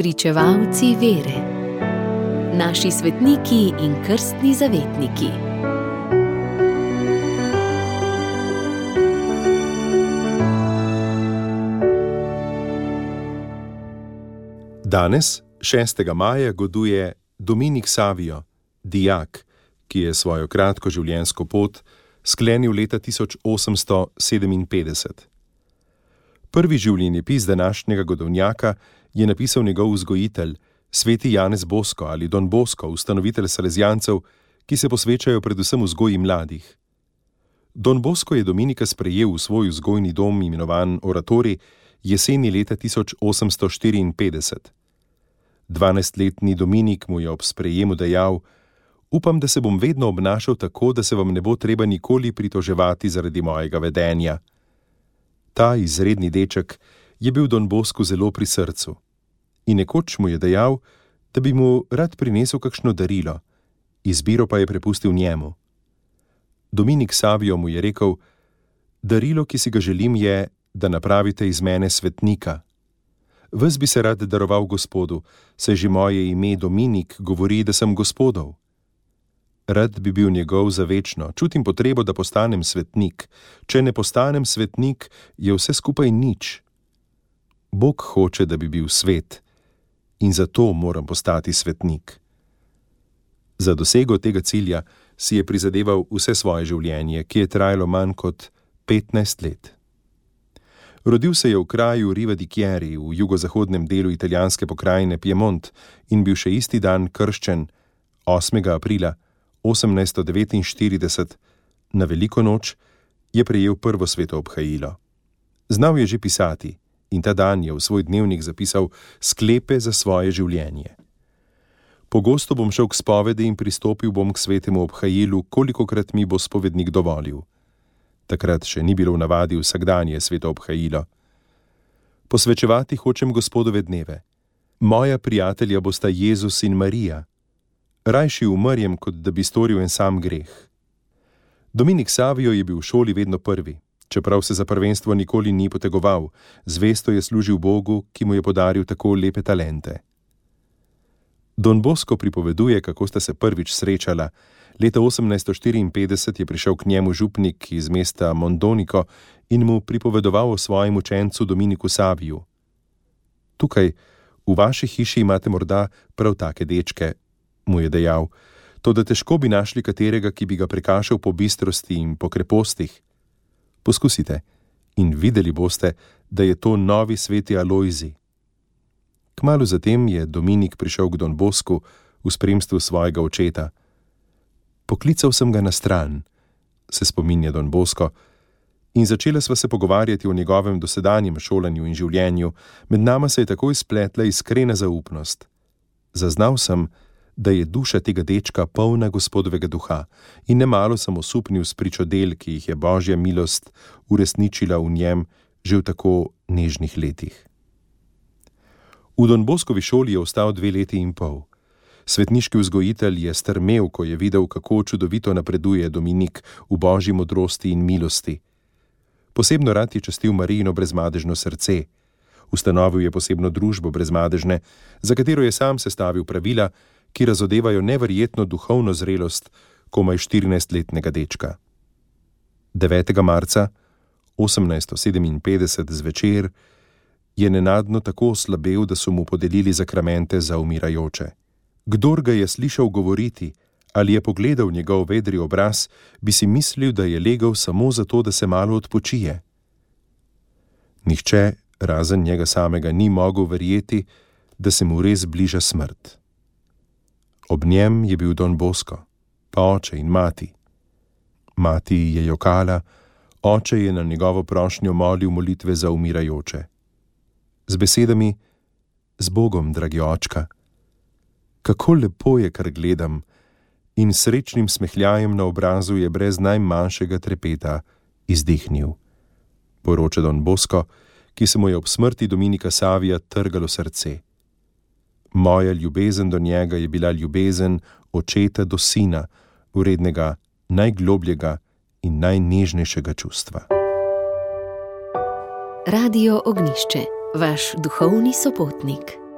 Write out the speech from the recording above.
Pričevalci vere, naši svetniki in krstni zavetniki. Danes, 6. maja, goduje Dominik Savijo, dijak, ki je svojo kratko življenjsko pot sklenil leta 1857. Prvi življenjepis današnjega godovnjaka je napisal njegov vzgojitelj, sveti Janez Bosko ali Don Bosko, ustanovitelj Salezijancev, ki se posvečajo predvsem vzgoji mladih. Don Bosko je Dominika sprejel v svoj vzgojni dom, imenovan Oratori, jeseni leta 1854. Dvanajstletni Dominik mu je ob sprejemu dejal: Upam, da se bom vedno obnašal tako, da se vam ne bo treba nikoli pritoževati zaradi mojega vedenja. Ta izredni deček je bil Don Bosku zelo pri srcu in nekoč mu je dejal, da bi mu rad prinesel kakšno darilo, izbiro pa je prepustil njemu. Dominik Savijo mu je rekel: Darilo, ki si ga želim, je, da napravite iz mene svetnika. Ves bi se rad daroval gospodu, saj že moje ime Dominik govori, da sem gospodov. Rad bi bil njegov za večno, čutim potrebo, da postanem svetnik. Če ne postanem svetnik, je vse skupaj nič. Bog hoče, da bi bil svet in zato moram postati svetnik. Za dosego tega cilja si je prizadeval vse svoje življenje, ki je trajalo manj kot 15 let. Rodil se je v kraju Riva di Chieri v jugozahodnem delu italijanske pokrajine Piemont in bil še isti dan krščen 8. aprila 1849, na veliko noč, je prejel prvo sveto obhajilo. Znal je že pisati in ta dan je v svoj dnevnik zapisal sklepe za svoje življenje. Pogosto bom šel k spovedi in pristopil bom k svetemu obhajilu, kolikokrat mi bo spovednik dovolil. Takrat še ni bilo v navadi vsakdanje sveto obhajilo. Posvečevati hočem gospodove dneve. Moja prijatelja bosta Jezus in Marija. Rajši umrjem, kot da bi storil en sam greh. Dominik Savijo je bil v šoli vedno prvi čeprav se za prvenstvo nikoli ni potegoval, zvesto je služil Bogu, ki mu je podaril tako lepe talente. Don Bosco pripoveduje, kako sta se prvič srečala. Leta 1854 je prišel k njemu župnik iz mesta Mondoniko in mu pripovedoval o svojem učencu Dominiku Saviju. Tukaj, v vaši hiši, imate morda prav take dečke, mu je dejal, to da težko bi našli katerega, ki bi ga prekašal po bistrosti in po krepostih. Poskusite in videli boste, da je to novi sveti Alojzi. Kmalo zatem je Dominik prišel k Don Bosku v spremstvu svojega očeta. Poklical sem ga na stran, se spominja Don Bosko, in začela sva se pogovarjati o njegovem dosedanjem šolanju in življenju, med nama se je takoj spletla iskrena zaupnost. Zaznal sem, da je duša tega dečka polna gospodovega duha in nemalo sem osupnil s pričo del, ki jih je božja milost uresničila v njem že v tako nežnih letih. V Don Boskovi šoli je ostal dve leti in pol. Svetniški vzgojitelj je strmel, ko je videl, kako čudovito napreduje Dominik v božji modrosti in milosti. Posebno rad je častil Marijino brezmadežno srce. Ustanovil je posebno družbo brezmadežne, za katero je sam sestavil pravila, ki razodevajo neverjetno duhovno zrelost komaj 14-letnega dečka. 9. marca 1857 zvečer je nenadno tako oslabel, da so mu podelili zakramente za umirajoče. Kdor ga je slišal govoriti ali je pogledal njegov vedri obraz, bi si mislil, da je legel samo zato, da se malo odpočije. Nihče, razen njega samega, ni mogel verjeti, da se mu res bliža smrt. Ob njem je bil Don Bosko, pa oče in mati. Mati je jokala, oče je na njegovo prošnjo molil molitve za umirajoče. Z besedami: Z Bogom, dragi očka, kako lepo je, kar gledam, in srečnim smehljajem na obrazu je brez najmanjšega trepeta izdihnil. Poroča Don Bosko, ki se mu je ob smrti Dominika Savija trgalo srce. Moja ljubezen do njega je bila ljubezen očeta do sina, urednega najglobljega in najnežnejšega čustva. Radio Ognišče, vaš duhovni sopotnik.